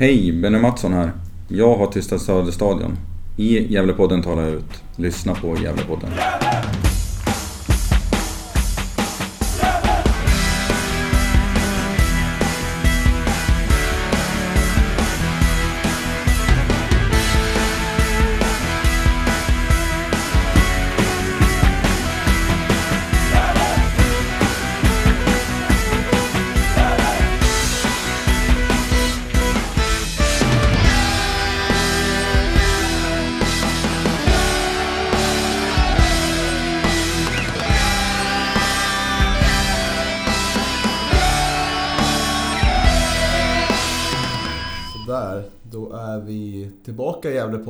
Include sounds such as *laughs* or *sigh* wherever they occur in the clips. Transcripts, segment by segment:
Hej, Benny Mattsson här. Jag har Tysta Söderstadion. I Gävlepodden talar jag ut. Lyssna på Gävlepodden.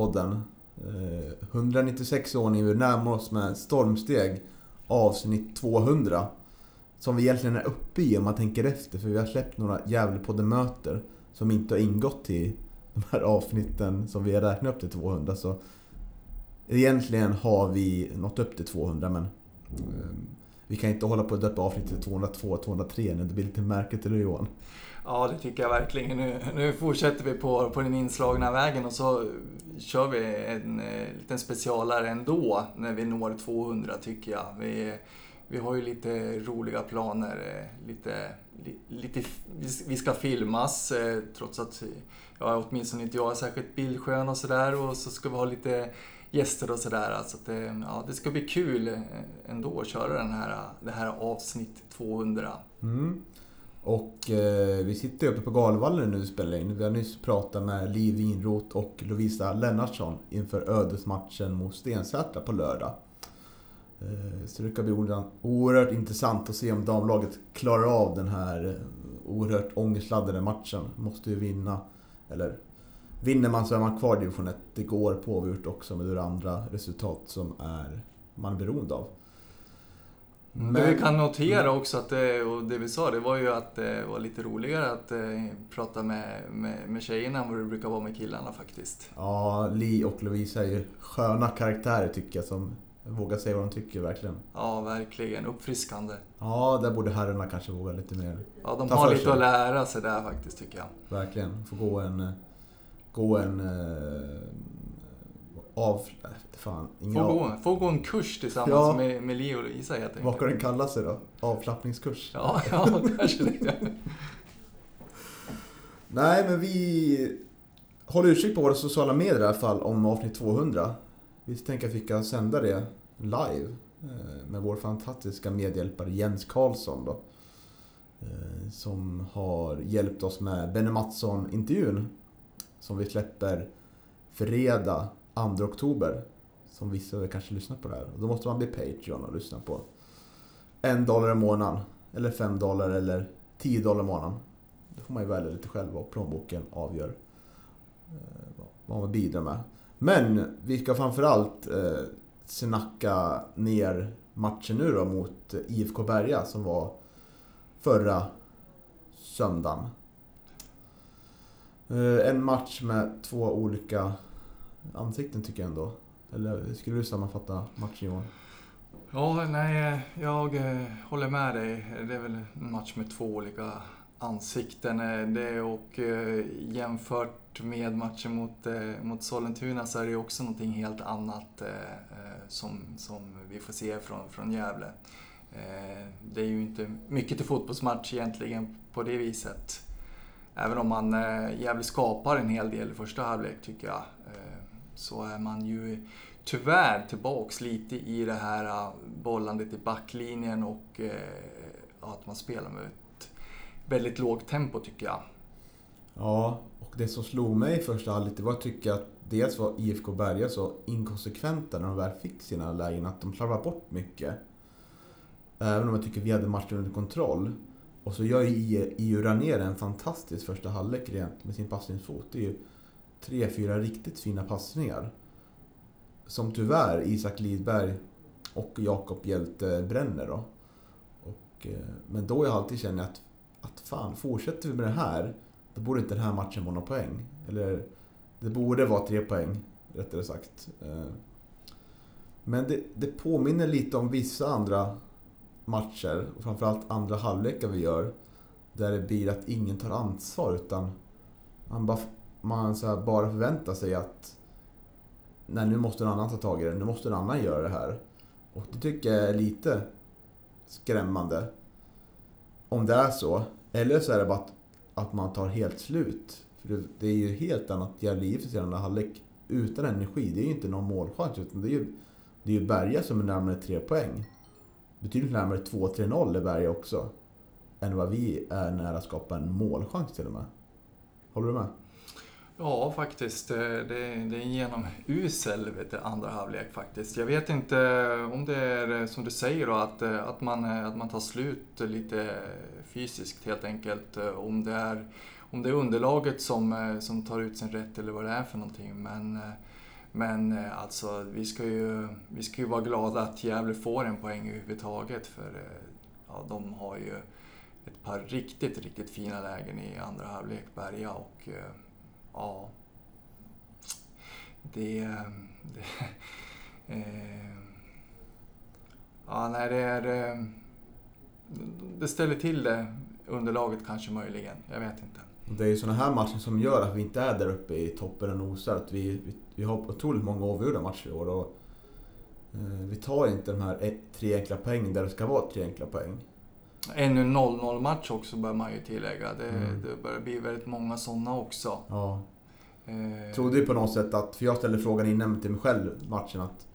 Tillbaka i Gävlepodden. Eh, 196 ordning, vi närmar oss med stormsteg avsnitt 200. Som vi egentligen är uppe i om man tänker efter, för vi har släppt några Gävlepodden-möter som inte har ingått i de här avsnitten som vi har räknat upp till 200. Så egentligen har vi nått upp till 200 men eh, vi kan inte hålla på att döpa avsnittet till 202 203 nu. Det blir lite märkligt, eller hur Johan? Ja, det tycker jag verkligen. Nu, nu fortsätter vi på, på den inslagna vägen och så kör vi en eh, liten specialare ändå när vi når 200 tycker jag. Vi, vi har ju lite roliga planer. Eh, lite, li, lite, vi ska filmas eh, trots att ja, åtminstone inte jag är särskilt bildskön och sådär. Och så ska vi ha lite gäster och sådär. Så att det, ja, det ska bli kul ändå att köra den här, det här avsnitt 200. Mm. Och eh, vi sitter uppe på Galvallen nu och spelar in. Vi har nyss pratat med Liv Winroth och Lovisa Lennartsson inför ödesmatchen mot Stensätra på lördag. Eh, så det ska bli oerhört- intressant att se om damlaget klarar av den här eh, oerhört ångestladdade matchen. Måste ju vinna. Eller vinner man så är man kvar i division 1. Det går pågjort också med det andra resultat som är man är beroende av. Men vi kan notera också att det, och det vi sa, det var ju att det var lite roligare att eh, prata med, med, med tjejerna än vad det brukar vara med killarna faktiskt. Ja, Li och Lovisa är ju sköna karaktärer tycker jag som vågar säga vad de tycker verkligen. Ja, verkligen. Uppfriskande. Ja, där borde herrarna kanske våga lite mer. Ja, de Ta har lite sig. att lära sig där faktiskt, tycker jag. Verkligen. Få gå en... eh, Gå en... Av... nej, Fan, ingen Få av, gå, få gå en kurs tillsammans Ja. med, med Leo och Lisa helt enkelt. Vad kan den kalla sig då? Avslappningskurs? Ja, *laughs* ja, kanske det. *laughs* Nej, men vi håller utkik på våra sociala medier i alla fall om avsnitt 200. Vi tänker att vi ska sända det live eh, med vår fantastiska medhjälpare Jens Karlsson då. Eh, Som har hjälpt oss med Benny Mattsson-intervjun som vi släpper fredag 2 oktober. Som vissa väl kanske lyssnar på det här. Då måste man bli Patreon och lyssna på en dollar i månaden. Eller fem dollar eller 10 dollar i månaden. Det får man ju välja lite själv och plånboken avgör eh, vad- man bidrar med. Men vi ska framförallt eh, snacka ner matchen nu då mot eh, IFK Berga som var förra söndagen. Eh, en match med två olika ansikten tycker jag ändå. Eller skulle du sammanfatta matchen Johan? Ja, nej, jag eh, håller med dig. Det är väl en match med två olika ansikten. Eh, det och eh, jämfört med matchen mot, mot Sollentuna så är det ju också någonting helt annat som, som vi får se från, från Gävle. Det är ju inte mycket till fotbollsmatch egentligen på det viset. Även om man Gävle skapar en hel del i första halvlek tycker jag. Så är man ju tyvärr tillbaks lite i det här äh, bollandet i backlinjen och äh, att man spelar med ett väldigt lågt tempo tycker jag. Ja, och det som slog mig i första halvlek det var att tycka att dels var IFK Berga så inkonsekventa när de väl fick sina lägen att de slarvade bort mycket. Även om jag tycker vi hade matchen under kontroll. Och så gör ju Iura ner en fantastisk första halvlek rent med sin passningsfot. Det är ju tre, fyra riktigt fina passningar. Som tyvärr Isak Lidberg och Jakob Hjälte bränner då. Och, eh, men då jag alltid känner att, att fan, fortsätter vi med det här då borde inte den här matchen vara någon poäng. Eller det borde vara tre poäng, rättare sagt. Eh, men det, det påminner lite om vissa andra matcher, och framförallt andra halvlekar vi gör, där det blir att ingen tar ansvar utan man bara man så här bara förväntar sig att nej, nu måste en annan ta tag i det, nu måste en annan göra det här. Och det tycker jag är lite skrämmande. Om det är så. Eller så är det bara att, att man tar helt slut. För det, det är ju helt annat Gävle IF i andra halvlek utan energi. Det är ju inte någon målchans utan det är ju, det är ju Berga som är närmare tre poäng. Betydligt närmare 2-3-0 är Berga också. Än vad vi är nära att skapa en målchans till och med. Håller du med? Ja, faktiskt. Det, det är en genomusel vet du, andra halvlek faktiskt. Jag vet inte om det är eh, som du säger då, att, eh, att, man, eh, att man tar slut lite fysiskt helt enkelt. Om det är, om det är underlaget som, som tar ut sin rätt eller vad det är för någonting. Men, men alltså, vi ska, ju, vi ska ju vara glada att Gävle får en poäng överhuvudtaget. För ja, de har ju ett par riktigt, riktigt fina lägen i andra halvlek, Berga. Och, ja, det... Ehm, det *laughs* eh, ja, nej, det är... Ehm, det ställer till det, underlaget kanske möjligen. Jag vet inte. Det är ju sådana här matcher som gör att vi inte är där uppe i toppen och nosar. Att vi, vi, vi har otroligt många avgjorda matcher i år. Och, eh, vi tar inte de här ett, tre enkla poängen där det ska vara tre enkla poäng. Ännu 0-0 match också bör man ju tillägga. Det, mm. det börjar bli väldigt många sådana också. Ja. Eh. Trodde ju på något sätt att, för jag ställde frågan innan till mig själv matchen att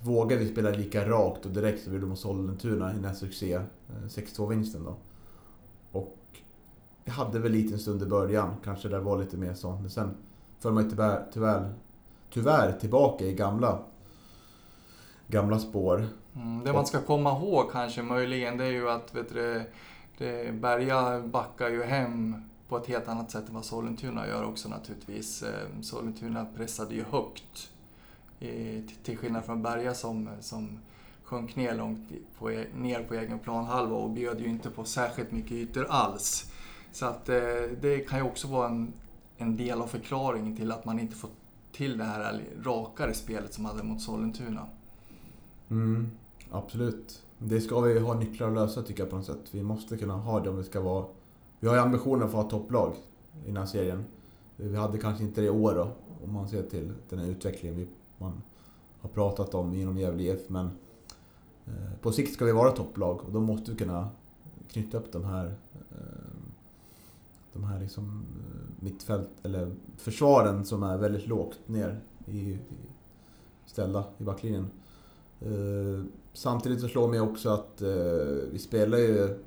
Vågar vi spela lika rakt och direkt som vi gjorde mot Sollentuna i den här succé 6-2-vinsten då. Och jag hade väl lite en stund i början, kanske det var lite mer sånt. Men sen föll man ju tyvärr, tyvärr, tyvärr tillbaka i gamla, gamla spår. Mm, det man ska komma ihåg kanske möjligen det är ju att vet du, det, Berga backar ju hem på ett helt annat sätt än vad Sollentuna gör också naturligtvis. Eh, Sollentuna pressade ju högt. Till skillnad från Berga som, som sjönk ner långt på, e, ner på egen planhalva och bjöd ju inte på särskilt mycket ytor alls. Så att eh, det kan ju också vara en, en del av förklaringen till att man inte får till det här rakare spelet som man hade mot Sollentuna. Mm. Absolut. Det ska vi ha nycklar att lösa tycker jag på något sätt. Vi måste kunna ha det om vi ska vara... Vi har ju ambitionen att få ha topplag i den här serien. Vi hade kanske inte det i år då, om man ser till den här utvecklingen vi, man har pratat om inom Gävle IF. Men eh, på sikt ska vi vara topplag och då måste vi kunna knyta upp de här eh, de här liksom eh, mittfält, eller försvaren som är väldigt lågt ner i, i ställda i backlinjen. Eh, Samtidigt så slår mig också att eh, vi spelar ju,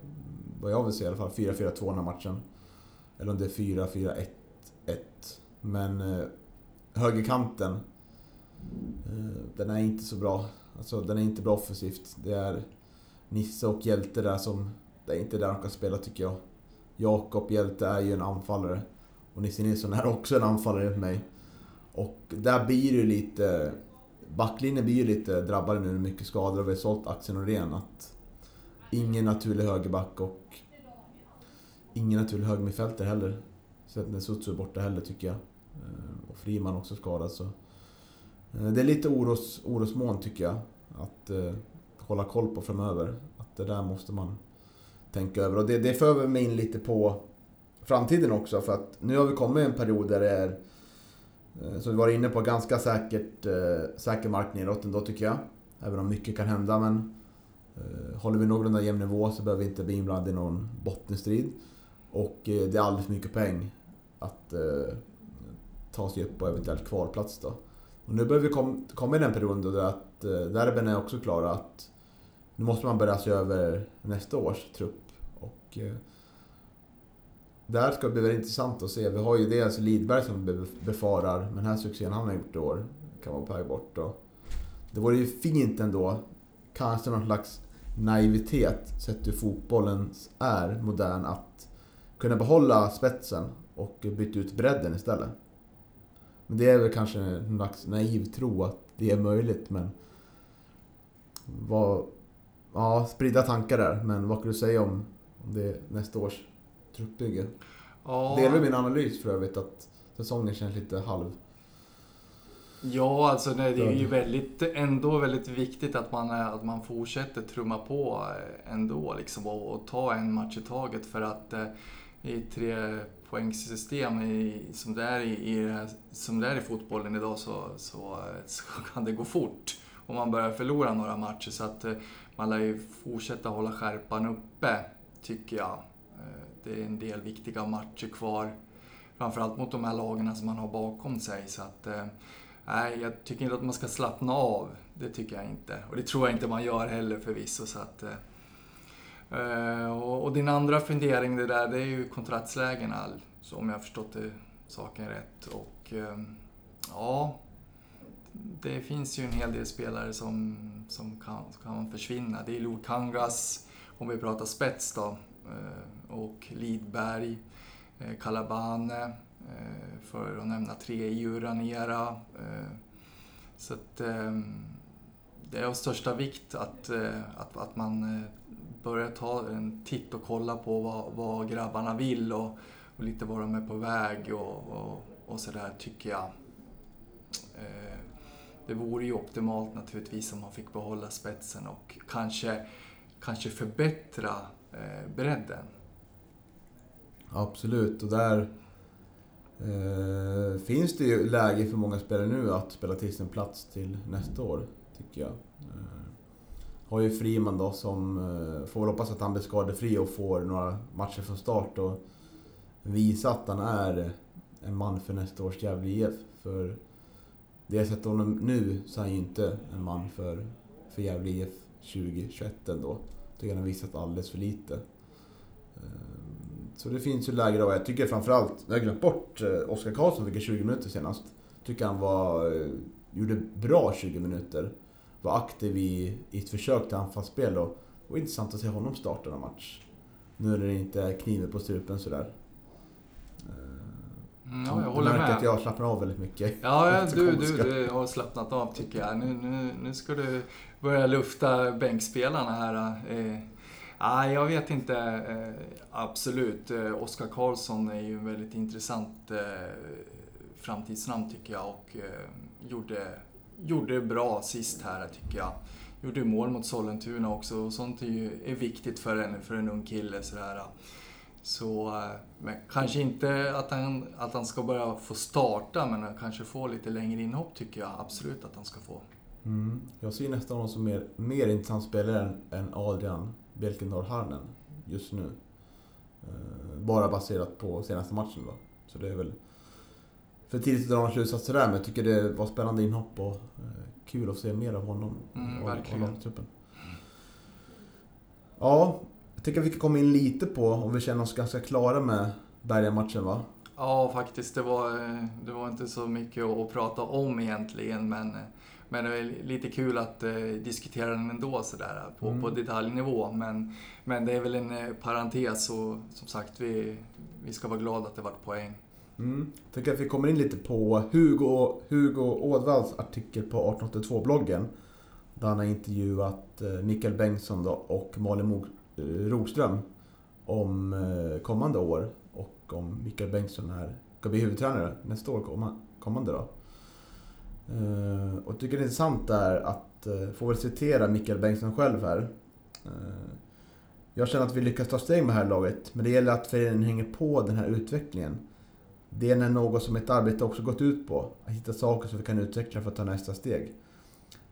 vad jag vill se i alla fall, 4-4-2 den här matchen. Eller om det är 4-4-1-1. Men eh, högerkanten, eh, den är inte så bra. Alltså den är inte bra offensivt. Det är Nisse och Hjälte där som, det är inte där de kan spela tycker jag. Jakob Hjälte är ju en anfallare. Och Nisse Nilsson är också en anfallare enligt mig. Och där blir det lite backlinjen blir ju lite drabbade nu med mycket skador och vi har sålt Axel Norén. Att ingen naturlig högerback och ingen naturlig högermittfältare heller. Sen när Sutsu är borta heller tycker jag. Eh, och Friman också skadad så. Eh, det är lite oros, orosmoln tycker jag. Att eh, hålla koll på framöver. Att det där måste man tänka över. Och det, det för mig in lite på framtiden också. För att nu har vi kommit i en period där det är som så vi var inne på ganska säkert, eh, säker mark neråt ändå tycker jag. Även om mycket kan hända men eh, håller vi någorlunda jämn nivå så behöver vi inte bli inblandade i någon bottenstrid. Och det är alldeles för mycket poäng att ta sig upp på eventuellt kvalplats då. Och nu börjar vi kom, komma i den perioden då att derben är också klara att nu måste man börja se över nästa års trupp. Och där ska det bli väldigt intressant att se. Vi har ju dels Lidberg som vi befarar, men den här succén han har gjort i år kan vara på väg bort. Och det vore ju fint ändå, kanske någon slags naivitet, sett hur fotbollen är modern, att kunna behålla spetsen och byta ut bredden istället. Men det är väl kanske en slags naiv tro att det är möjligt, men... Vad, ja, spridda tankar där, men vad kan du säga om, om det nästa års truppbygge. Ja. Delar du min analys för övrigt att säsongen känns lite halv... Ja, alltså det, det är ju väldigt, ändå väldigt viktigt att man, att man fortsätter trumma på ändå liksom och, och ta en match i taget för att eh, i tre poängsystem i, som, det är i, i som det är i fotbollen idag så, så, så *laughs* kan det gå fort om man börjar förlora några matcher. Så att eh, man lär ju fortsätta hålla skärpan uppe, tycker jag. Det är en del viktiga matcher kvar. Framförallt mot de här lagen som man har bakom sig. Så att, eh, nej, jag tycker inte att man ska slappna av. Det tycker jag inte. Och det tror jag inte man gör heller förvisso. Så att, eh, eh, och din andra fundering det där, det är ju kontraktslägena. Om jag har förstått det, saken rätt. Och eh, ja, det finns ju en hel del spelare som, som kan, kan försvinna. Det är Lukangas, om vi pratar spets då, och Lidberg, eh, Kalabane, eh, för att nämna tre, Juranera. Eh, så att, det är av största vikt att, att, att man börjar ta en titt och kolla på vad, vad grabbarna vill och, och lite var de är på väg och, och, och sådär tycker jag det vore ju optimalt naturligtvis om man fick behålla spetsen och kanske, kanske förbättra bredden. Absolut, och där eh, finns det ju läge för många spelare nu att spela till sin plats till nästa år, tycker jag. Eh, har ju Friman då som, eh, får hoppas att han blir skadefri och får några matcher från start och visa att han är en man för nästa års Gävle IF. För det jag sett honom nu så är han ju inte en man för, för Gävle IF 2021 ändå. Tycker han har visat alldeles för lite. Eh, så det finns ju läge då. Jag tycker framförallt, jag har glömt bort eh, Oskar Karlsson fick 20 minuter senast. Tycker han var, eh, gjorde bra 20 minuter. Var aktiv i, i ett försök till anfallsspel och var intressant att se honom starta en match. Nu när det inte är kniven på strupen sådär. Mm, ja, jag håller med. att jag slappnar av väldigt mycket. Ja, *laughs* du, du, du har slappnat av tycker jag. Nu, nu, nu ska du börja lufta bänkspelarna här. Eh, Ah, jag vet inte. Eh, absolut. Eh, Oskar Karlsson är ju en väldigt intressant eh, framtidsnamn tycker jag och eh, gjorde, gjorde bra sist här tycker jag. Gjorde mål mot Sollentuna också och sånt är ju är viktigt för en, för en ung kille. Sådär. Så eh, men kanske inte att han, att han ska börja få starta, men kanske få lite längre inhopp tycker jag absolut att han ska få. Mm. Jag ser nästan honom som mer, mer intressant spelare än, än Adrian Bjelkendal Harnen just nu. Uh, bara baserat på senaste matchen då. Så det är väl för tidigt att dra några slutsatser där, men jag tycker det var spännande inhopp och uh, kul att se mer av honom. Mm, verkligen. Och Ja, jag tycker vi kan komma in lite på, om vi känner oss ganska klara med Berga-matchen va? Ja, faktiskt. Det var, det var inte så mycket att prata om egentligen, men, men det är lite kul att eh, diskutera den ändå sådär på, mm. på detaljnivå. Men, men det är väl en eh, parentes och som sagt, vi, vi ska vara glada att det vart poäng. Mm. Jag tycker att vi kommer in lite på Hugo, Hugo Ådvalls artikel på 1882-bloggen. Där han har intervjuat eh, Mikael Bengtsson då och Malin Rogström om eh, kommande år och om Mikael Bengtsson här ska bli huvudtränare nästa år kommande då. Eh, och jag tycker det är intressant är att, eh, få väl citera Mikael Bengtsson själv här. Eh, jag känner att vi lyckas ta steg med det här laget, men det gäller att föreningen hänger på den här utvecklingen. Det är något som ett arbete också gått ut på, att hitta saker som vi kan utveckla för att ta nästa steg.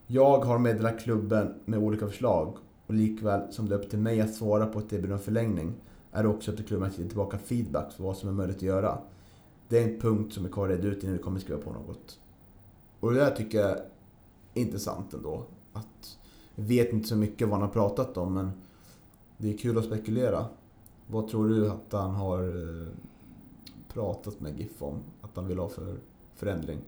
Jag har meddelat klubben med olika förslag och likväl som det är upp till mig att svara på ett erbjudande om förlängning är det också upp till klubben att ge tillbaka feedback för vad som är möjligt att göra. Det är en punkt som är kvar att ut innan vi kommer skriva på något. Och det där tycker jag är intressant ändå. Att jag vet inte så mycket vad han har pratat om men det är kul att spekulera. Vad tror du att han har eh, pratat med GIF om? Att han vill ha för förändring?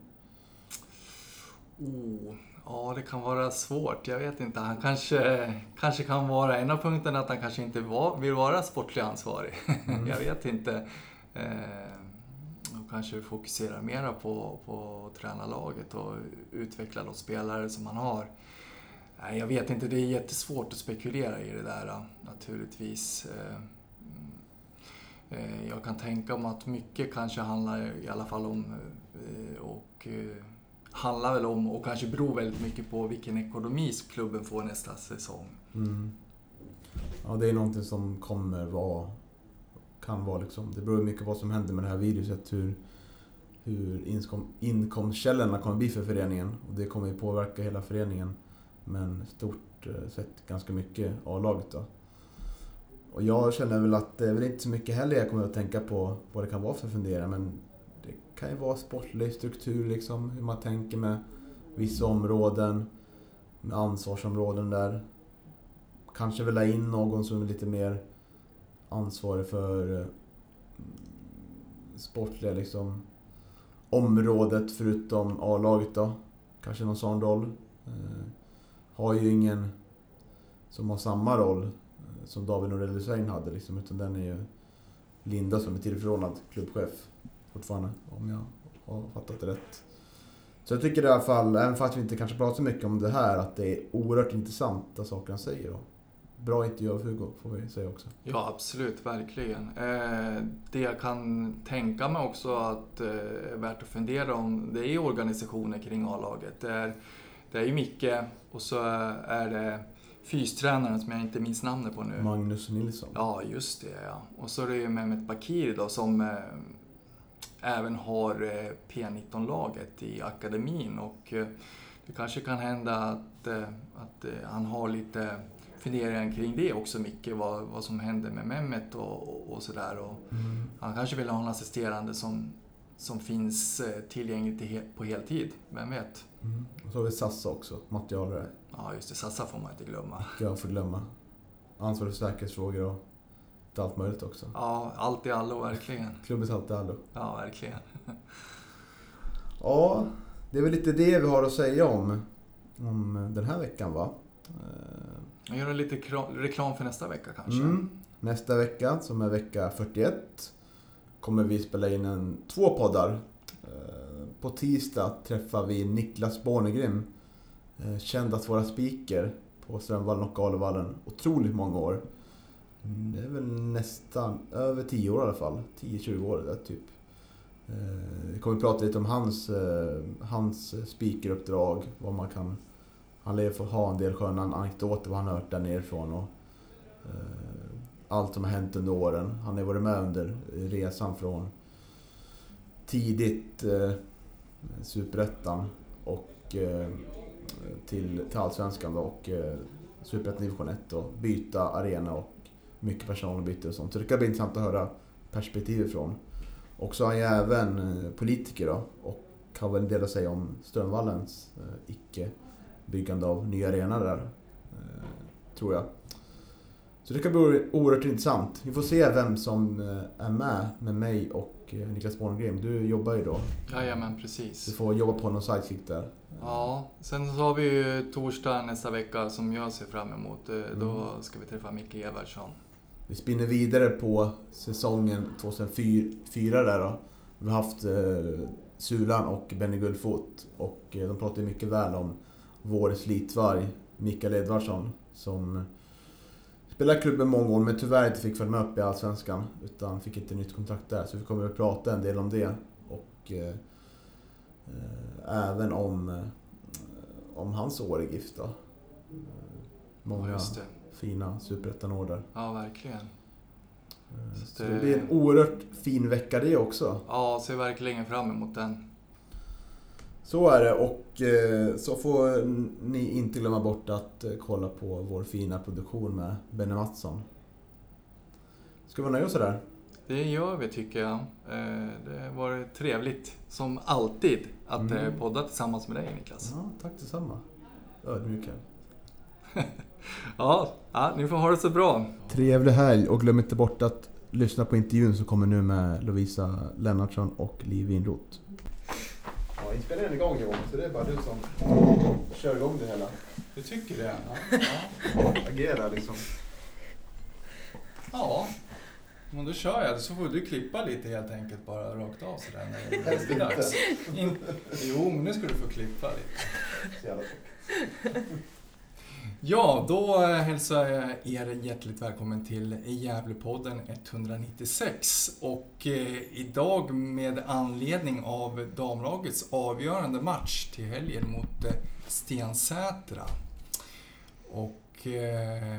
Oh, Ja, det kan vara svårt. Jag vet inte. Han kanske, kanske kan vara... En av punkterna att han kanske inte var, vill vara sportlig ansvarig. *laughs* Mm. jag vet inte. Eh, kanske fokusera mera på, på tränarlaget och utveckla de spelare som man har. Nej, jag vet inte. Det är jättesvårt att spekulera i det där naturligtvis. Eh, mm, eh, jag kan tänka mig att mycket kanske handlar i alla fall om eh, och handlar väl om och kanske beror väldigt mycket på vilken ekonomi klubben får nästa säsong. Mm. Ja, det är någonting som kommer vara kan vara liksom, det beror mycket på vad som händer med det här viruset, hur, hur inkom, inkomstkällorna kommer bli för föreningen. Och det kommer ju påverka hela föreningen. Men stort eh, sett ganska mycket A-laget då. Och jag känner väl att det är väl inte så mycket heller jag kommer att tänka på vad det kan vara för funderingar. Men det kan ju vara sportlig struktur liksom, hur man tänker med vissa områden. Med ansvarsområden där. Kanske väl in någon som är lite mer ansvarig för eh, sportliga liksom området förutom A-laget då. Kanske någon sån roll. Eh, har ju ingen som har samma roll eh, som David Norell Hussein hade liksom, utan den är ju Linda som är tillförordnad klubbchef fortfarande, om jag har fattat det rätt. Så jag tycker i alla fall, även fast vi inte kanske pratar så mycket om det här, att det är oerhört intressanta saker han säger. Bra intervju av Hugo, får vi säga också. Ja, absolut, verkligen. Eh, det jag kan tänka mig också att eh, är värt att fundera om, det är organisationer kring A-laget. Det är, det är ju Micke och så är det fystränaren som jag inte minns namnet på nu. Magnus Nilsson. Ja, just det ja. Och så är det ju Mehmet Bakiri då som eh, även har eh, P19-laget i akademin och det kanske kan hända att, att han har lite funderingar kring det också mycket, vad, vad som händer med Mehmet och, och, och sådär. Mm. Han kanske vill ha en assisterande som, som finns eh, tillgänglig till he, på heltid, vem vet? Mm. Och så har vi Sassa också, materialare. Ja, just det, Sassa får man inte glömma. *laughs* Jag får glömma. Ansvarig för säkerhetsfrågor och lite allt möjligt också. Ja, allt i allo, verkligen. *laughs* Klubbens allt i allo. Ja, verkligen. *laughs* Ja, det är väl lite det vi har att säga om, om den här veckan va? Jag gör lite reklam för nästa vecka kanske. Mm. Nästa vecka, som är vecka 41, kommer vi spela in en, två poddar. Eh, på tisdag träffar vi Niklas Bornegrim, eh, känd att vara speaker på Strömvallen och Galevallen. Otroligt många år. Mm, det är väl nästan över 10 år i alla fall. 10-20 år där typ. Eh, vi kommer prata lite om hans, hans speakeruppdrag, vad man kan... Han lär få ha en del sköna anekdoter, vad han har hört där nerifrån och eh, allt som har hänt under åren. Han har varit med under resan från tidigt eh, Superettan och eh, till, till Allsvenskan då, och eh, Superettan division 1 och byta arena och mycket personalbyte och sånt. Så det kan bli intressant att höra perspektiv ifrån. Och så är han ju även eh, politiker då och har väl en del att säga om Strömvallens eh, icke-byggande av nya arena där. Eh, tror jag. Så det kan bli oerhört intressant. Vi får se vem som eh, är med med mig och eh, Niklas Borngren. Du jobbar ju då. Jajamän, Du precis. får jobba på någon sidekick där. Ja, sen så har vi ju torsdag nästa vecka som jag ser fram emot. Då Mm. ska vi träffa Micke Evertsson. Vi spinner vidare på säsongen 2004 där då. Vi har haft Sulan och Benny Guldfot och de pratar mycket väl om vår slitvarg Mikael Edvardsson som spelade klubben många år men tyvärr inte fick följa med upp i Allsvenskan utan fick inte nytt kontrakt där så vi kommer att prata en del om det och eh, även om, eh, om hans år i GIF då. Många fina superettan-år där. Ja, verkligen. Eh, Så Så det- det blir en oerhört fin vecka det också. Ja, ser verkligen fram emot den. Så är det och eh, så får ni inte glömma bort att eh, kolla på vår fina produktion med Benny Mattsson. Ska vi nöja oss där? Det gör vi tycker jag. Eh, Det har varit trevligt, som alltid, att Mm. podda tillsammans med dig Niklas. Ja, tack detsamma. Ödmjuk här. *laughs* Ja, ja, ni får ha det så bra. Trevlig helg och glöm inte bort att lyssna på intervjun som kommer nu med Lovisa Lennartsson och Liv Winroth. Ja, inspelningen är igång Johan, så det är bara du som kör igång det hela. Du tycker det? *laughs* Agera liksom. Ja, men då kör jag. Så får du klippa lite helt enkelt bara rakt av sådär när det inte. dags. In... Jo, men nu ska du få klippa lite. Så jävla Ja, då eh, hälsar jag er hjärtligt välkommen till Gävlepodden 196. Och eh, idag med anledning av damlagets avgörande match till helgen mot eh, Stensätra. Och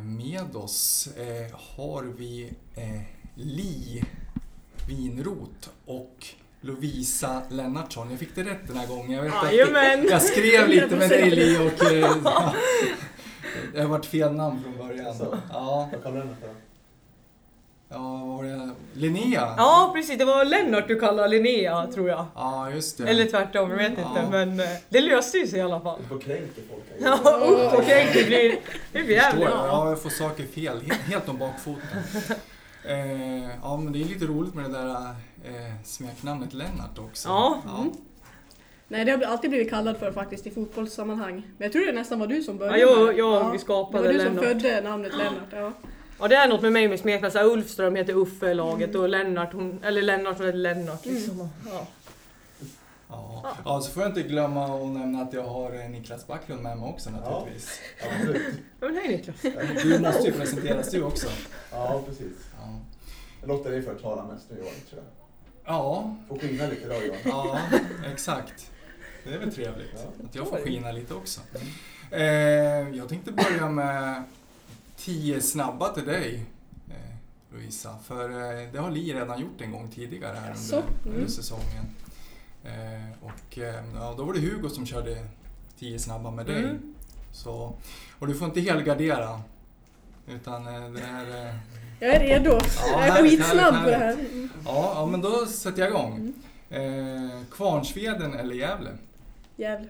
med oss har vi Li Vinrot och Lovisa Lennartsson. Jag fick det rätt den här gången. Jag, vet att jag skrev lite med dig Li och *laughs* ja, det har varit fel namn från början. Så. Ja, Vad kallar du den för? ja, vad var det? Linnea? Ja, precis. Det var Lennart du kallade Linnea, tror jag. Ja, just det. Eller tvärtom, jag vet inte. Ja. Men eh, det löste ju sig i alla fall. Du får kränker folk här. Ja, vad kränkt det blir. Det blir Förstår jävligt. jag. Ja, jag får saker fel. Helt, helt om bakfoten. Eh, ja, men det är lite roligt med det där eh, smeknamnet Lennart också. Ja. ja. Nej, det har alltid blivit kallad för faktiskt i fotbollssammanhang. Men jag tror det nästan var du som Ja, började jag, med det. jag Det skapade var du som Lennart. födde namnet Lennart. Ja. Ja, det är något med mig med smeknamn. Ulfström heter Uffe i laget och Lennart, hon, eller Lennart hon heter Lennart. Liksom. Ja. Ja. ja, så får jag inte glömma att nämna att jag har eh, Niklas Backlund med mig också naturligtvis. Absolut. Ja, men hej Niklas. Du *laughs* måste ju presenteras du också. Ja, precis. Ja, Jag låter dig för tala mest nu Johan, tror jag. ja, Får skina lite idag Johan. ja exakt. Det är väl trevligt Ja. att jag får skina lite också. Eh, jag tänkte börja med 10 snabba till dig eh, Louisa. För eh, det har Li redan gjort en gång tidigare här under, under Mm. säsongen. Eh, och eh, ja, då var det Hugo som körde 10 snabba med dig. Mm. Så, och du får inte helgardera. Utan eh, det är... Eh, Jag är redo. Ja, jag är skitsnabb på det här. Mm. ja, ja, men då sätter jag igång. Eh, Kvarnsveden eller Gävle? Gävle.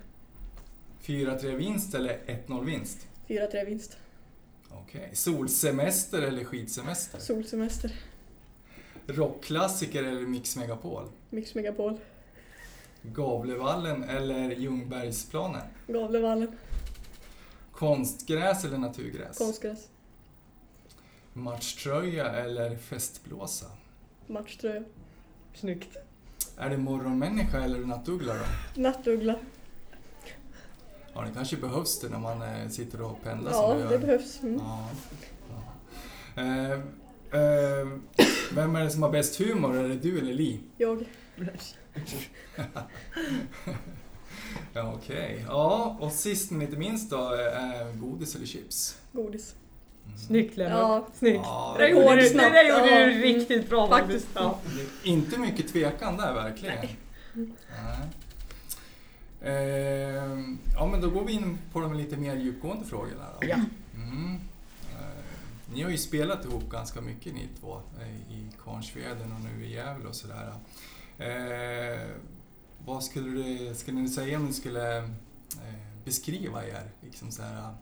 4-3 vinst eller 1-0 vinst? 4-3 vinst. Okej. Solsemester eller skidsemester? Solsemester. Rockklassiker eller Mix Megapol? Mix Megapol. Gavlevallen eller Ljungbergsplanen? Gavlevallen. Konstgräs eller naturgräs? Konstgräs. Matchtröja eller festblåsa? Matchtröja. Snyggt. Är det morgonmänniska eller nattuggla då? Nattuggla. Ja, det kanske behövs det när man eh, sitter och pendlar Ja, som du gör. det behövs. Mm. Ja. ja. Eh, eh, vem är det som har bäst humor? Är det du eller Li? Jag. *laughs* Ja, okej. Ja, och sist men inte minst då, eh, godis eller chips? Godis. Snyggt Lennart. Ja. Snyggt. Ja, Det gjorde du, det där gjorde ja. du riktigt bra faktiskt. Ja. inte mycket tvekan där verkligen. Nej. Eh, ja, men då går vi in på de lite mer djupgående frågorna. Då. Ja. Mm. Eh, ni har ju spelat ihop ganska mycket ni två eh, i Kvarnsveden och nu i Gävle och sådär. Eh, vad skulle, du, skulle ni säga om ni skulle eh, beskriva er liksom så här,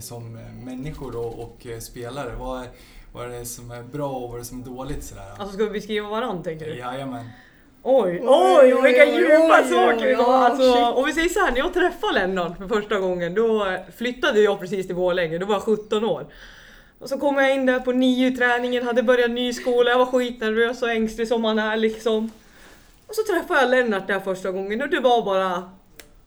som eh, människor och, och eh, spelare? Vad är, vad är det som är bra och vad är det som är dåligt? Sådär? Alltså ska vi beskriva varandra tänker du? Jajamän. Oj, Oj, oj, oj, vilka oj, djupa oj, saker vi ja, Alltså, om vi säger så här, när jag träffade Lennart för första gången, då flyttade jag precis till Borlänge, då var jag 17 år. Och så kom jag in där på NIU-träningen, hade börjat ny skola, jag var skitnervös och ängslig som man är liksom. Och så träffade jag Lennart där första gången och det var bara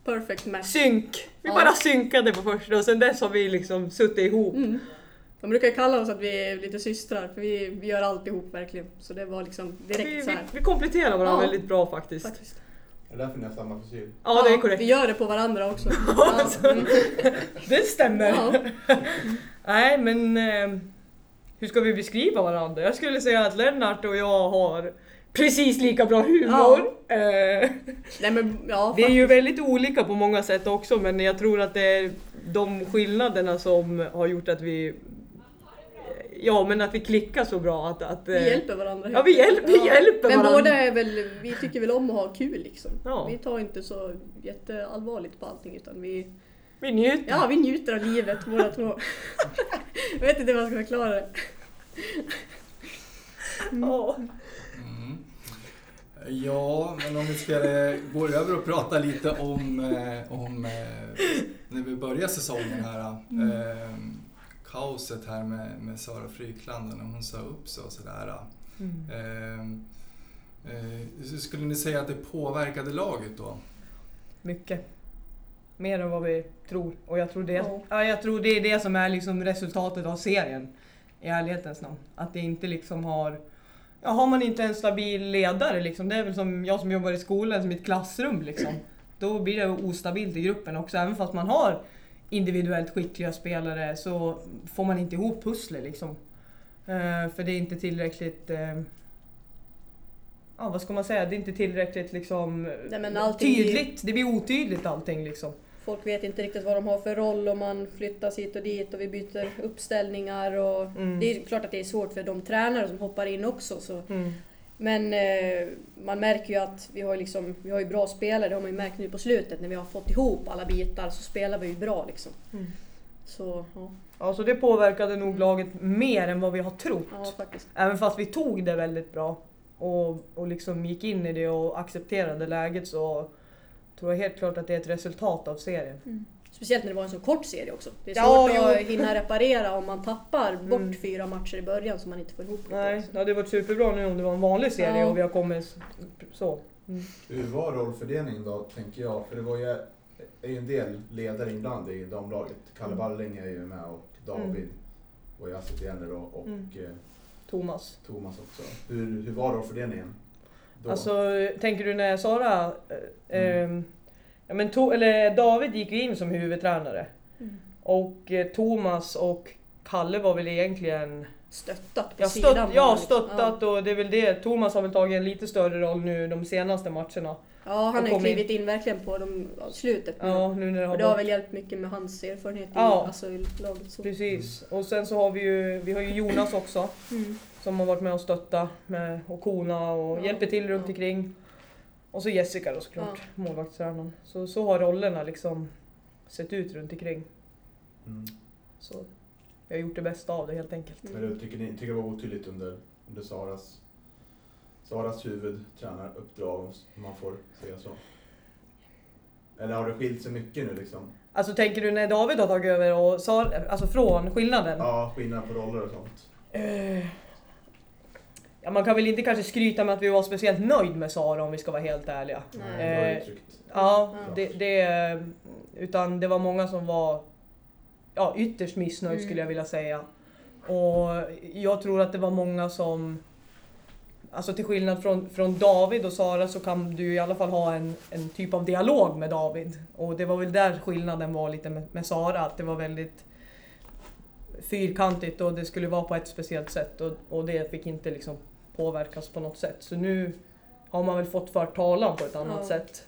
Perfect match. synk. Vi Ja. bara synkade på första och sen dess har vi liksom suttit ihop. Mm. De brukar kalla oss att vi är lite systrar för vi, vi gör allt ihop verkligen. Så det var liksom Vi, direkt så vi, här. vi kompletterar varandra Ja. väldigt bra faktiskt. Faktiskt. Är det därför ni har samma frisyr? Ja, det är korrekt. Vi gör det på varandra också. *laughs* Alltså. Ja. Mm. *laughs* Det stämmer. Ja. *laughs* Nej, men eh, hur ska vi beskriva varandra? Jag skulle säga att Lennart och jag har precis lika bra humor. Eh, Nej men ja, vi är ju väldigt olika på många sätt också, men jag tror att det är de skillnaderna som har gjort att vi Ja, men att vi klickar så bra att... att vi eh, hjälper varandra. Ja, vi hjäl- vi hjälper Men varandra. båda är väl, vi tycker väl om att ha kul liksom. Ja. Vi tar inte så jätteallvarligt på allting utan vi, Vi njuter. ja, vi njuter av livet båda två. *laughs* Jag vet inte hur man ska förklara det. Ja. Mm. Ja, men om vi ska eh, gå över och prata lite om, eh, om eh, när vi börjar säsongen här. Eh, kaoset här med, med Sara Frykland och när hon sa upp sig och sådär. Mm. Eh, eh, skulle ni säga att det påverkade laget då? Mycket. Mer än vad vi tror. Och jag tror det, Ja. ja. jag tror det är det som är liksom resultatet av serien. I ärlighetens namn. Att det inte liksom har... Ja, har man inte en stabil ledare liksom, det är väl som jag som jobbar i skolan, som i ett klassrum liksom. Då blir det ostabilt i gruppen också. Även fast man har individuellt skickliga spelare så får man inte ihop pusslet liksom. Eh, för det är inte tillräckligt... eh, ja vad ska man säga, det är inte tillräckligt liksom Nej, blir- tydligt. Det blir otydligt allting liksom. Folk vet inte riktigt vad de har för roll och man flyttas hit och dit och vi byter uppställningar. Och Mm. Det är klart att det är svårt för de tränare som hoppar in också. Så. Mm. Men eh, man märker ju att vi har, liksom, vi har ju bra spelare, det har man ju märkt nu på slutet. När vi har fått ihop alla bitar så spelar vi ju bra liksom. Mm. Så ja, Ja, så det påverkade nog laget mer än vad vi har trott. ja faktiskt. Även fast vi tog det väldigt bra och, och liksom gick in i det och accepterade läget så tror jag helt klart att det är ett resultat av serien. Speciellt när det var en så kort serie också. Det är Ja, svårt att jo. hinna reparera om man tappar bort Mm. fyra matcher i början så man inte får ihop det. Nej, det hade varit superbra nu om det var en vanlig serie Ja. och vi har kommit så. Mm. Hur var rollfördelningen då, tänker jag? För det var ju, är ju en del ledare inblandade i damlaget. Kalle Mm. Balling är ju med och David var ju assisterande då och Mm. eh, Thomas. Thomas också. Hur, hur var rollfördelningen? Då? Alltså, tänker du när Sara... Eh, Mm. eh, ja, men to, eller David gick ju in som huvudtränare. Mm. Och eh, Thomas och Kalle var väl egentligen... Stöttat på Ja, sidan. stött, bara, ja liksom. stöttat och det är väl det. Thomas har väl tagit en lite större roll nu de senaste matcherna. Ja, ja han har klivit in verkligen på de, ja, slutet nu. Ja, nu när det har Och det har väl hjälpt mycket med hans erfarenhet i, Ja. alltså, i laget. Så. Precis. Och sen så har vi ju, vi har ju Jonas också. Mm. Som har varit med och stöttat med, och kona och Ja. hjälper till runt Ja. omkring. Och så Jessica då såklart, målvaktstränaren. Så, så har rollerna liksom sett ut runt omkring. Mm. Så vi har gjort det bästa av det helt enkelt. Mm. Men du tycker ni tycker det var otydligt under, under Saras, Saras huvudtränaruppdrag, om man får säga så? Eller har det skilt sig mycket nu liksom? Alltså tänker du när David har tagit över och sa, alltså från skillnaden? Ja, skillnad på roller och sånt. Eh, ja, man kan väl inte kanske skryta med att vi var speciellt nöjd med Sara om vi ska vara helt ärliga. Nej. det var Eh, uttryckt. Ja, Ja. det, det, utan det var många som var ja, ytterst missnöjd Mm. skulle jag vilja säga. Och jag tror att det var många som Alltså till skillnad från, från David och Sara så kan du i alla fall ha en, en typ av dialog med David. Och det var väl där skillnaden var lite med, med Sara, att det var väldigt fyrkantigt och det skulle vara på ett speciellt sätt och, och det fick inte liksom påverkas på något sätt. Så nu har man väl fått för talan på ett annat Ja. sätt.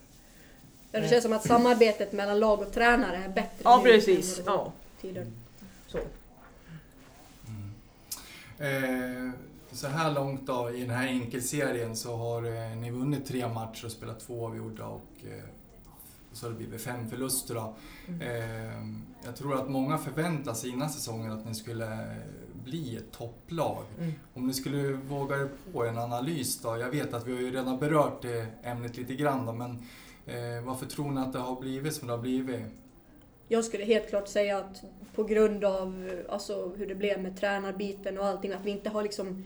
Ja, det känns som att samarbetet mellan lag och tränare är bättre Ja nu precis. än Ja, tidigare. så. Eh, så här långt då i den här enkelserien så har eh, ni vunnit tre matcher och spelat två avgjorda och eh, så har det blivit fem förluster. Då. Mm. Jag tror att många förväntar sig innan säsongen att ni skulle bli ett topplag. Mm. Om ni skulle våga er på en analys då? Jag vet att vi har ju redan berört det ämnet lite grann då, men eh, varför tror ni att det har blivit som det har blivit? Jag skulle helt klart säga att på grund av alltså, hur det blev med tränarbiten och allting, att vi inte har liksom...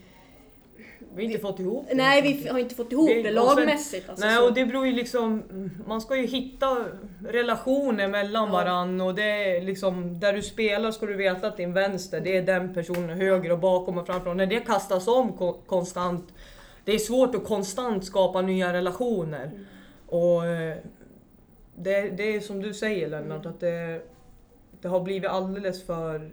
Vi har inte fått ihop det. Nej, vi har inte fått ihop Vi- det lagmässigt. Alltså, Nej, så. och det beror ju liksom... Man ska ju hitta relationer mellan Ja. varann och det är liksom... Där du spelar ska du veta att din vänster, det är den personen höger och bakom och framför. Och när det kastas om ko- konstant, det är svårt att konstant skapa nya relationer. Mm. Och eh, det, det är som du säger Lennart, Mm. att det, det har blivit alldeles för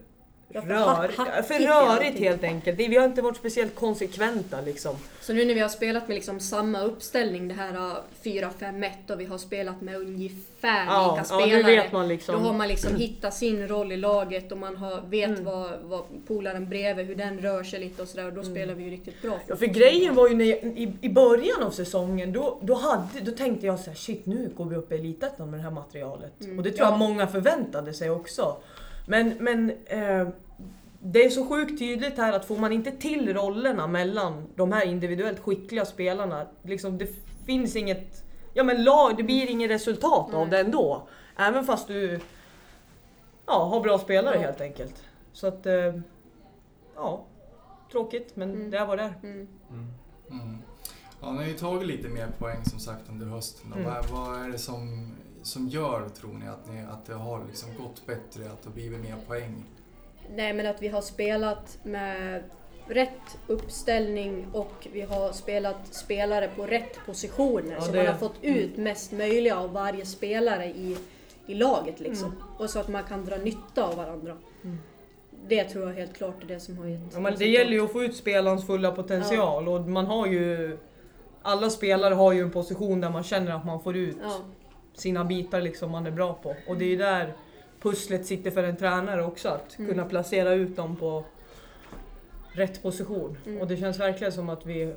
Ja, för rörigt. helt enkelt. Vi har inte varit speciellt konsekventa liksom. Så nu när vi har spelat med liksom samma uppställning, det här uh, 4-5-1 och vi har spelat med ungefär Ja, lika ja, spelare. vet man liksom. Då har man liksom hittat sin roll i laget och man har, vet Mm. vad, vad polaren bredvid, hur den rör sig lite och sådär och då Mm. spelar vi ju riktigt bra. Ja, för grejen var ju när jag, i, i början av säsongen, då, då, hade, då tänkte jag så här, shit nu går vi upp i Elitettan med det här materialet. Mm. Och det tror jag Ja. många förväntade sig också. Men, men eh, det är så sjukt tydligt här att får man inte till rollerna mellan de här individuellt skickliga spelarna, liksom det finns inget, ja men lag, det blir inget resultat av Nej. det ändå. Även fast du ja, har bra spelare Ja. helt enkelt. Så att, eh, ja, tråkigt men Mm. det är vad det. Mm. Mm. Mm. Ja, ni har ju tagit lite mer poäng som sagt under hösten. Mm. Vad, vad är det som, som gör, tror ni, att, ni, att det har liksom gått bättre, att det har blivit mer poäng? Nej men att vi har spelat med rätt uppställning och vi har spelat spelare på rätt positioner. Ja, så det- man har fått ut mest möjliga av varje spelare i, i laget liksom. Mm. Och så att man kan dra nytta av varandra. Mm. Det tror jag helt klart är det som har gett Ja, men det gäller ju att få ut spelarens fulla potential och man har ju alla spelare har ju en position där man känner att man får ut Ja. Sina bitar liksom man är bra på. Och det är ju där pusslet sitter för en tränare också, att Mm. kunna placera ut dem på rätt position. Mm. Och det känns verkligen som att vi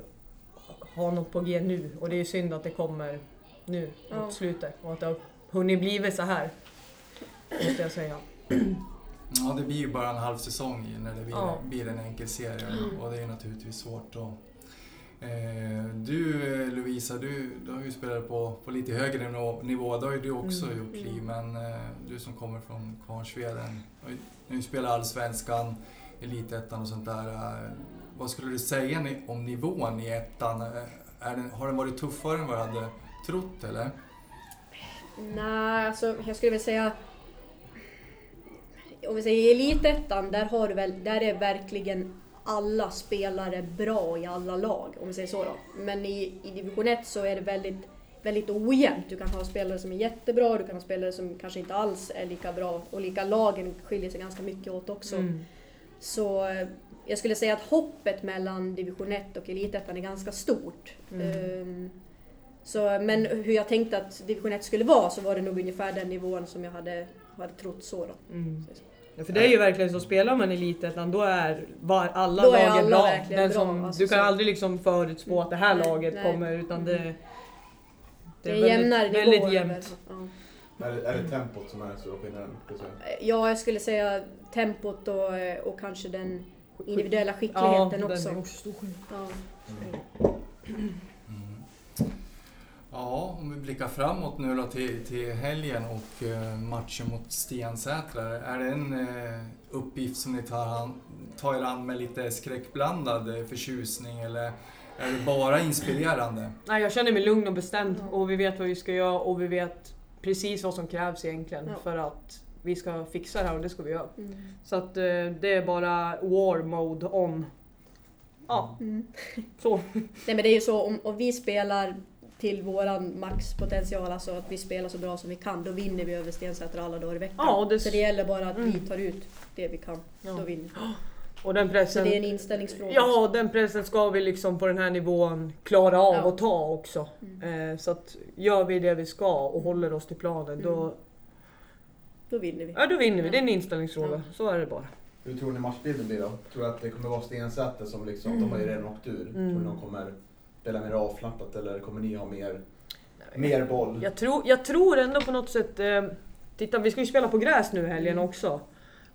har något på G nu och det är synd att det kommer nu Ja. mot slutet och att det har hunnit blivit så här. Måste jag säga. Ja, det blir ju bara en halv säsong när det blir, Ja. blir en enkel serie Mm. och det är naturligtvis svårt. Eh, du eh, Lovisa, du, du har ju spelat på, på lite högre nivå, det har ju du också Mm. gjort Li, Mm. men eh, du som kommer från Kvarnsveden, har ju- nu spelar Allsvenskan, Elitettan och sånt där. Eh, vad skulle du säga om nivån i ettan? Eh, den, har den varit tuffare än vad du hade trott eller? Nej, alltså jag skulle väl säga... Om vi säger elitettan, där, har du väl, där är verkligen alla spelare bra i alla lag, om vi säger så då. Men i, i division 1 så är det väldigt, väldigt ojämnt. Du kan ha spelare som är jättebra, du kan ha spelare som kanske inte alls är lika bra. Och lika lagen skiljer sig ganska mycket åt också. Mm. Så eh, jag skulle säga att hoppet mellan division 1 och elitettan är ganska stort. Mm. Ehm, så, men hur jag tänkte att division 1 skulle vara så var det nog ungefär den nivån som jag hade, hade trott så. Då. Mm. Ja, för det är ju verkligen så, spelar man Elitettan då är var alla Då är alla bra. Den bra, som, alltså du kan så. aldrig liksom förutspå att det här Nej, laget nej. kommer utan det, Det är, väldigt- jämnare väldigt nivåer. jämnt. Ja. Är det, är det tempot som är den stora skillnaden? ja, jag skulle säga tempot och, och kanske den individuella Ja, skickligheten den också. är också stor skillnad. Ja. Mm. Ja, om vi blickar framåt nu då till, till helgen och eh, matchen mot Stensätra. Är det en eh, uppgift som ni tar, han, tar er an med lite skräckblandad eh, förtjusning eller är det bara inspirerande? Nej, jag känner mig lugn och bestämd och vi vet vad vi ska göra och vi vet precis vad som krävs egentligen Ja. för att vi ska fixa det här och det ska vi göra. Mm. Så att det är bara war mode on. Ja, Mm. så. *laughs* Nej men det är ju så om, om vi spelar till våran maxpotential, alltså att vi spelar så bra som vi kan, då vinner vi över Stensätra alla dagar i veckan. Ja, och det- Så det gäller bara att vi Mm. tar ut det vi kan, Ja. då vinner vi. Och den Så pressen... det är en inställningsfråga. Ja, den pressen ska vi liksom på den här nivån klara av Ja. att ta också. Mm. Eh, så att gör vi det vi ska och håller oss till planen då, Mm. Då vinner vi. ja, då vinner vi. Det är en inställningsfråga. Ja. Så är det bara. Hur tror ni matchbilden blir då? Tror du att det kommer vara Stensäter som liksom, de har ju redan åkt ur. Mm. Tror ni de kommer spela mer avslappnat eller kommer ni ha mer, mer boll? Jag tror, jag tror ändå på något sätt... Eh, titta, vi ska ju spela på gräs nu helgen Mm. också.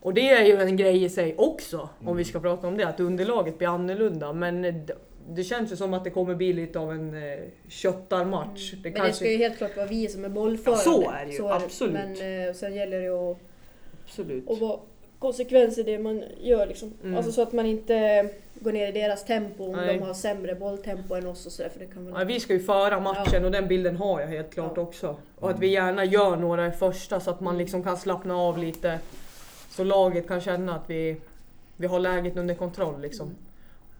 Och det är ju en grej i sig också, om Mm. vi ska prata om det, att underlaget blir annorlunda. Men det, det känns ju som att det kommer bli lite av en eh, köttarmatch. Det Mm. Men det kanske... ska ju helt klart vara vi som är bollförande. Ja, så är det ju, absolut. Men eh, sen gäller det att, Absolut. att vara konsekvens i det man gör. Liksom. Mm. Alltså så att man inte går ner i deras tempo om Nej. de har sämre bolltempo än oss och sådär. För det kan Ja, väl... vi ska ju föra matchen Ja. och den bilden har jag helt klart Ja. också. Och att vi gärna gör några i första så att man liksom kan slappna av lite. Så laget kan känna att vi, vi har läget under kontroll liksom.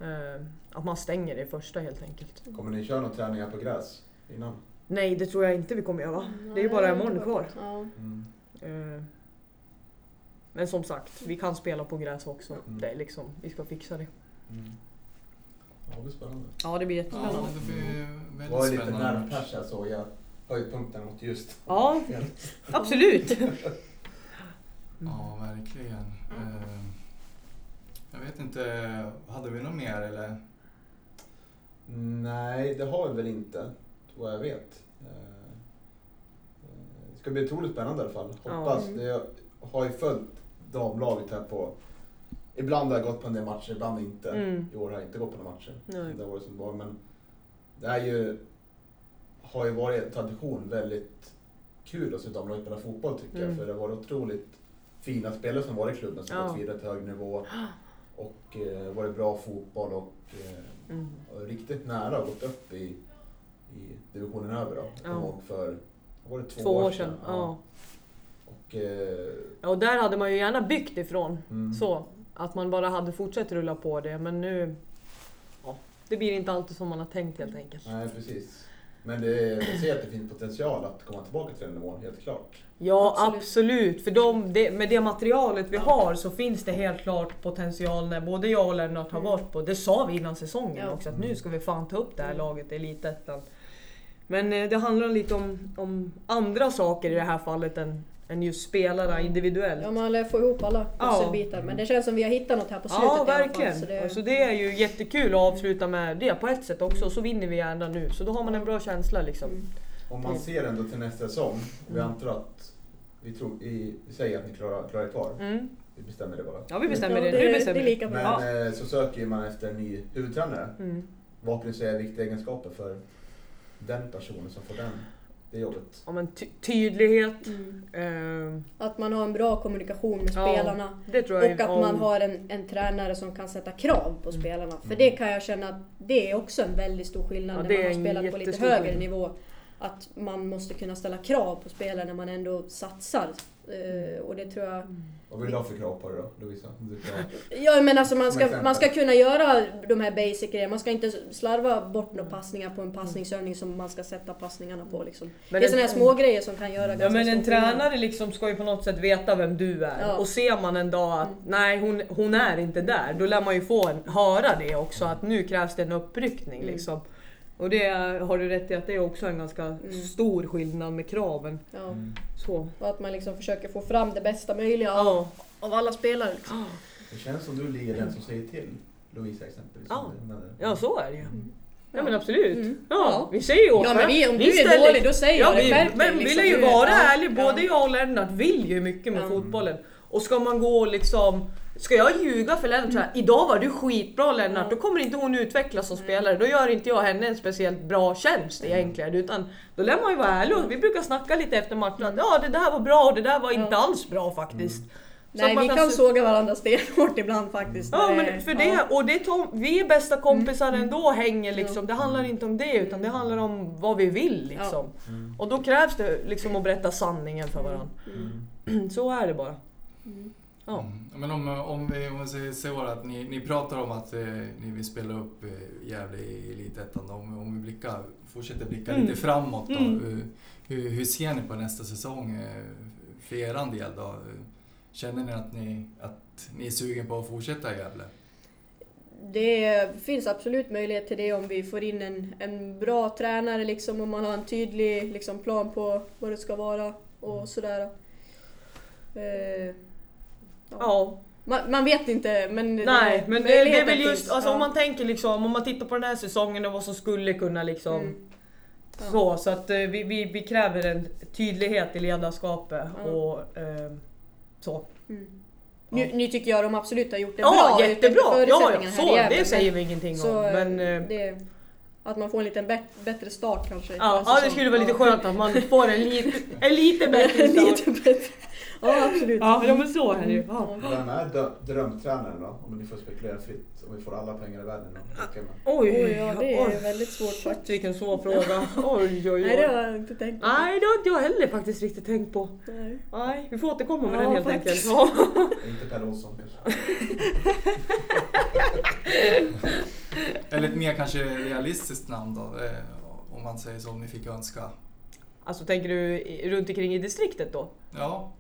Eh, att man stänger det i första helt enkelt. Kommer ni köra några träningar på gräs innan? Nej, det tror jag inte vi kommer göra. Det är ju bara en månad kvar. Ja. Mm. Eh, men som sagt, vi kan spela på gräs också. Mm. Det är liksom, vi ska fixa det. Mm. Ja, det blir spännande. Ja, det blir Ja, jättespännande. det blir Det väldigt var lite spännande. nära pers jag höjdpunkten mot just. *laughs* Ja, absolut. *laughs* Ja, verkligen. Eh, Jag vet inte, hade vi något mer eller? Nej, det har vi väl inte, vad jag vet. Eh, Det ska bli otroligt spännande i alla fall. Ja. Hoppas. Mm. Det jag har ju följt damlaget här på... Ibland har jag gått på en del matcher, ibland inte. Mm. I år har jag inte gått på några matcher. Nej. Det har varit som det var. Men det är ju, har ju varit en tradition väldigt kul att se damlaget spela fotboll tycker Mm. jag. För det har varit otroligt fina spelare som varit i klubben som Ja. gått vidare till hög nivå. *gasps* Och eh, varit bra fotboll och eh, Mm. och riktigt nära och gått upp i, i divisionen över då. Jag Ja. ihåg för, var det två, Två år sedan. Ja. Och, eh, Ja, och där hade man ju gärna byggt ifrån. mm. Så, att man bara hade fortsatt rulla på det. Men nu... Ja, det blir inte alltid som man har tänkt helt enkelt. Nej, precis. Men det, jag ser att det finns potential att komma tillbaka till den nivån, helt klart. Ja Absolut. absolut, för de, det, med det materialet vi har så finns det helt klart potential när både jag och Lennart har varit på, det sa vi innan säsongen Ja. också, att nu ska vi fan ta upp det här laget i Elitettan. Men eh, det handlar lite om, om andra saker i det här fallet än, än just spelarna individuellt. Ja, man lär få ihop alla Ja. pusselbitar. Men det känns som vi har hittat något här på slutet Ja, i alla fall. verkligen. Så det, Alltså det är ju jättekul att avsluta med det på ett sätt också. Så vinner vi gärna nu. Så då har man en bra känsla liksom. Mm. Om man ser ändå till nästa säsong, vi Mm. antar att vi, tror, vi, vi säger att ni klarar, klarar er kvar. Mm. Vi bestämmer det bara. Ja, vi bestämmer ja, det. det, Nu det bestämmer bra. Men Ja. eh, så söker man efter en ny huvudtränare. Mm. Vad skulle du säga är viktiga egenskaper för den personen som får den, det jobbet? Ja, men ty- tydlighet. Mm. ehm, Att man har en bra kommunikation med Ja, spelarna. det tror jag. Och att ja. man har en, en tränare som kan sätta krav på Mm. spelarna. För Mm. det kan jag känna att det är också en väldigt stor skillnad Ja, när man är har spelat på lite högre nivå. Att man måste kunna ställa krav på spelarna när man ändå satsar. Eh, och det tror jag... Vad vill du ha för krav på det då, Lovisa? *laughs* Ja men alltså man ska, man ska kunna göra de här basic grejerna. Man ska inte slarva bort några passningar på en passningsövning som man ska sätta passningarna på liksom. Men det är en- sådana här små grejer som kan göra Ja ganska men en tränare liksom ska ju på något sätt veta vem du är. Ja. Och ser man en dag att Mm. nej hon, hon är inte där, då lär man ju få en, höra det också att nu krävs det en uppryckning Mm. Och det har du rätt i att det är också en ganska Mm. stor skillnad med kraven. Ja. Mm. Så. Och att man liksom försöker få fram det bästa möjliga av, Ja. av alla spelare. Liksom. Det känns som du ligger den som säger till Lovisa exempelvis. Ja. Ja så är det ju. Ja men absolut. Mm. Ja, Ja. vi säger ju åt Ja men vi, om du vi är ställer- dålig då säger Ja, jag det. vi, men vi liksom. lär ju Du- vara ja, ärliga, både ja. jag och Lennart vill ju mycket med Ja. fotbollen. Och ska man gå liksom Ska jag ljuga för Lennart såhär, idag var du skitbra Lennart, då kommer inte hon utvecklas som spelare. Då gör inte jag henne en speciellt bra tjänst egentligen. Utan då lär man ju vara ärlig vi brukar snacka lite efter matchen att ja det där var bra och det där var inte alls bra faktiskt. Så att Nej vi kan se- såga varandra stenhårt ibland faktiskt. Ja men för det, och det tar, vi är bästa kompisar ändå hänger liksom. Det handlar inte om det utan det handlar om vad vi vill liksom. Mm. Och då krävs det liksom att berätta sanningen för varandra. Mm. *clears throat* Så är det bara. Mm. Ja. Mm. Men om, om vi, om vi säger så att ni, ni pratar om att eh, ni vill spela upp eh, Gävle i Elitettan. Om, om vi blickar, fortsätter blicka Mm. lite framåt då. Mm. Hur, hur, hur ser ni på nästa säsong eh, för er del då? Känner ni att ni, att ni är sugen på att fortsätta i Gävle? Det finns absolut möjlighet till det om vi får in en, en bra tränare liksom, om man har en tydlig liksom, plan på vad det ska vara och sådär. Eh, Ja, man, man vet inte men... nej men det, det är väl just, alltså ja. om man tänker liksom, om man tittar på den här säsongen och vad som skulle kunna liksom Mm. Ja. Så, så att eh, vi, vi, vi kräver en tydlighet i ledarskapet Ja. och eh, så. Mm. Nu, nu tycker jag de absolut har gjort det Ja, bra jättebra! Ja, ja, så, Gävle, det säger vi ingenting så, om. Men, eh, det, att man får en lite bet- bättre start kanske. ja, ja, det skulle vara lite skönt att man får en lite, en lite bättre *laughs* start. lite bättre. Ja, absolut. Ja, ja men så är det ju. Ja. Vem är dö- drömtränaren då? Om ni får spekulera fritt. Om vi får alla pengar i världen. Då. Oj, Oj, ja, det är oj. väldigt svårt Shit, faktiskt. vilken svår fråga. Oj, oj, Nej, det oj. har jag inte tänkt på. Nej, det har inte jag heller faktiskt riktigt tänkt på. Nej. Nej, vi får återkomma med Ja, den helt faktiskt. enkelt. Ja. *laughs* Inte Per Olsson kanske? Eller ett mer kanske realistiskt namn då? Eh, om man säger så, om ni fick önska. Alltså tänker du runt omkring i distriktet då? Ja,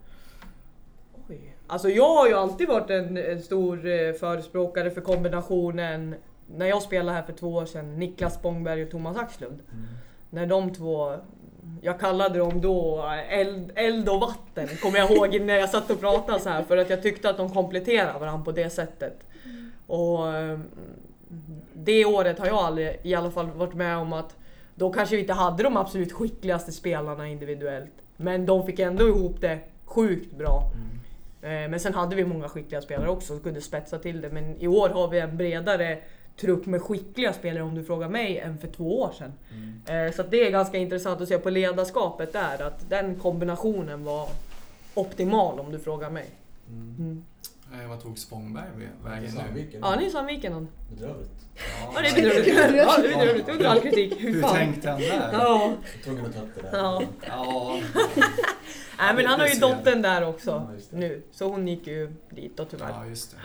Alltså jag har ju alltid varit en, en stor eh, förespråkare för kombinationen när jag spelade här för två år sedan, Niklas Spångberg och Thomas Axlund. När de två, jag kallade dem då eh, eld, eld och vatten, kommer jag ihåg när jag satt och pratade så här för att jag tyckte att de kompletterar varandra på det sättet. Och eh, det året har jag aldrig i alla fall varit med om att då kanske vi inte hade de absolut skickligaste spelarna individuellt. Men de fick ändå ihop det sjukt bra. Eh, Men sen hade vi många skickliga spelare också som kunde spetsa till det. Men i år har vi en bredare trupp med skickliga spelare om du frågar mig än för två år sedan. Eh, Så det är ganska intressant att se på ledarskapet där att den kombinationen var optimal om du frågar mig. Mm. Eh, vad tog Spångberg vä- vägen nu? Ja, ni är Sandviken han. Bedrövligt. Ja, det är bedrövligt. Ja, det är bedrövligt. Under all kritik. Hur Hur fan? tänkte han där? Ja. Tvungen att ta upp det där. Ja. Ja, *laughs* Nej men han har ju Det dottern där också Ja, det. nu. Så hon gick ju dit då tyvärr. ja just det.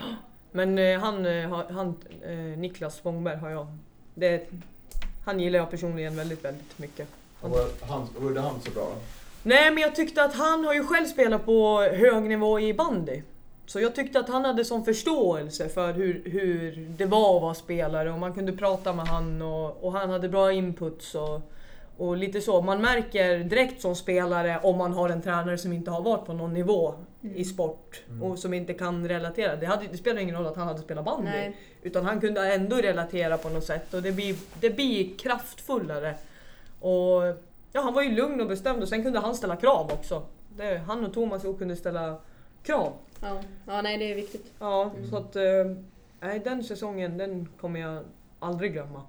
Men eh, han, eh, han eh, Niklas Spångberg har jag. Det, Han gillar jag personligen väldigt, väldigt mycket. Och var han, var gjorde han så bra då? Nej men jag tyckte att han har ju själv spelat på hög nivå i bandy. Så jag tyckte att han hade sån förståelse för hur, hur det var att vara spelare och man kunde prata med han och, och han hade bra inputs och, och lite så. Man märker direkt som spelare om man har en tränare som inte har varit på någon nivå i sport och som inte kan relatera. Det, hade, det spelar ingen roll att han hade spelat bandy. Nej. Utan han kunde ändå relatera på något sätt och det blir, det blir kraftfullare. Och ja, han var ju lugn och bestämd och sen kunde han ställa krav också. Det, han och Thomas kunde ställa krav. Ja. ja, nej det är viktigt. Ja, så att... eh, Nej, den säsongen den kommer jag aldrig glömma.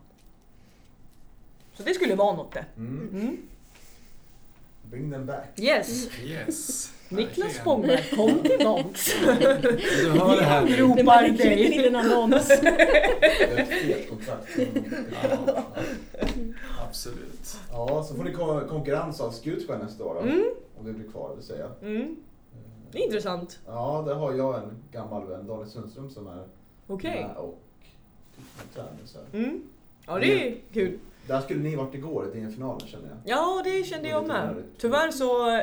Så det skulle vara något det. Mm. Mm. Bring them back. Yes! Yes. Niklas. Spångberg, kom tillbaks! Du hör det här nu. Ropar Det märker en dig. annons. Det är ett kontrakt. Ja, absolut. Ja, så får ni ko- konkurrens av Skutskär nästa år då. Mm. Om det blir kvar, vill säga. Mm. Det är intressant. Ja, där har jag en gammal vän, Daniel Sundström, som är Okej. med och typ tränar. Mm. Ja, det är kul. Där skulle ni varit igår i DM-finalen känner jag. Ja, det kände jag med. Tyvärr så... eh,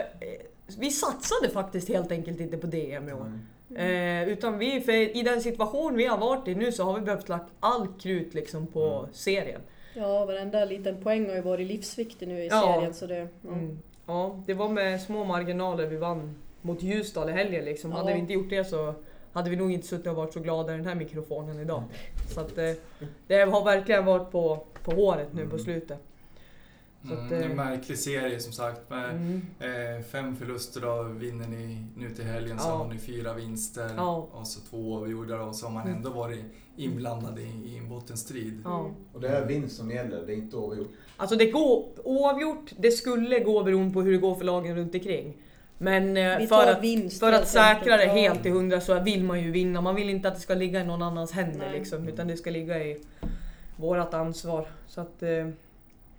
Vi satsade faktiskt helt enkelt inte på DM i år. Mm. Eh, utan vi, för i den situation vi har varit i nu så har vi behövt lagt all krut liksom på Mm. serien. Ja, varenda liten poäng har ju varit livsviktig nu i Ja. serien. Så det, ja. Mm. Ja, det var med små marginaler vi vann mot Ljusdal i helgen liksom. Ja. Hade vi inte gjort det så hade vi nog inte suttit och varit så glada i den här mikrofonen idag. Så att eh, det har verkligen varit på, på håret nu på Mm. slutet. Så Mm, att, det är eh, en märklig serie som sagt. Med Mm. eh, fem förluster då vinner ni nu till helgen. Så Ja. har ni fyra vinster Ja. och så två oavgjorda och så har man Mm. ändå varit inblandad i, i en bottenstrid. Ja. Och det är vinst som gäller, det är inte oavgjort. Alltså det går oavgjort, det skulle gå beroende på hur det går för lagen runt omkring. Men eh, Vi för att, vinst för att helt säkra det helt till hundra så vill man ju vinna. Man vill inte att det ska ligga i någon annans händer Nej. liksom, utan det ska ligga i vårat ansvar. Så att eh,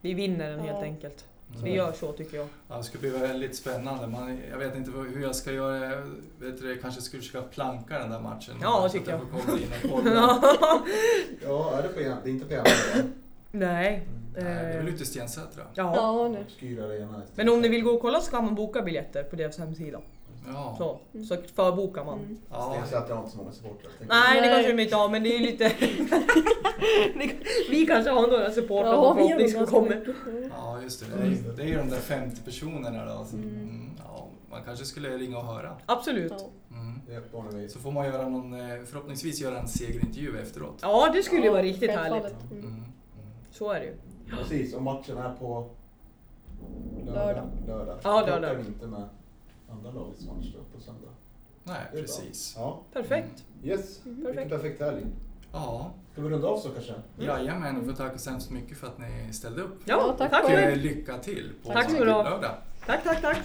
vi vinner den helt Ja. enkelt. Mm. Vi gör så tycker jag. Ja, det ska bli väldigt spännande. Man, jag vet inte hur jag ska göra. Jag Vet du, jag kanske skulle försöka planka den där matchen. Ja, Så att tycker jag. får komma in och *laughs* kolla. Ja, är det på det är inte på? *laughs* Nej. Nej, det är väl Eh, ute i Stensätra? ja. Ja, nu. Men om ni vill gå och kolla så kan man boka biljetter på deras hemsida. Ja. Så, så förbokar man. Mm. ja. Stensätra har inte så många supportrar. tänker Nej, det Nej. kanske de inte har, men det är ju lite... *laughs* vi kanske har några supportrar Ja, som vi har förhoppningsvis ganska kommer. mycket. Ja, just det. Det är, det är ju de där 50 personerna då. Så, Mm. mm, ja, man kanske skulle ringa och höra. Absolut. Ja. Mm. Det är. Så får man göra någon, eh, förhoppningsvis göra en segerintervju efteråt. Ja, det skulle ju Ja, vara riktigt härligt. Mm. Mm. Mm. Så är det ju. Precis, och matchen är på lördag. Lördag. lördag. Ja, lördag. inte med andra lagets match då på söndag. Nej, precis. Ja, Perfekt. yes. Mhm. Vilken Perfekt. perfekt helg. Ja, Ska vi runda av så kanske? jajamän. Och får tacka så hemskt mycket för att ni ställde upp. Ja, tack tack Och själv. eh, lycka till på Tack lördag. Tack, tack, tack.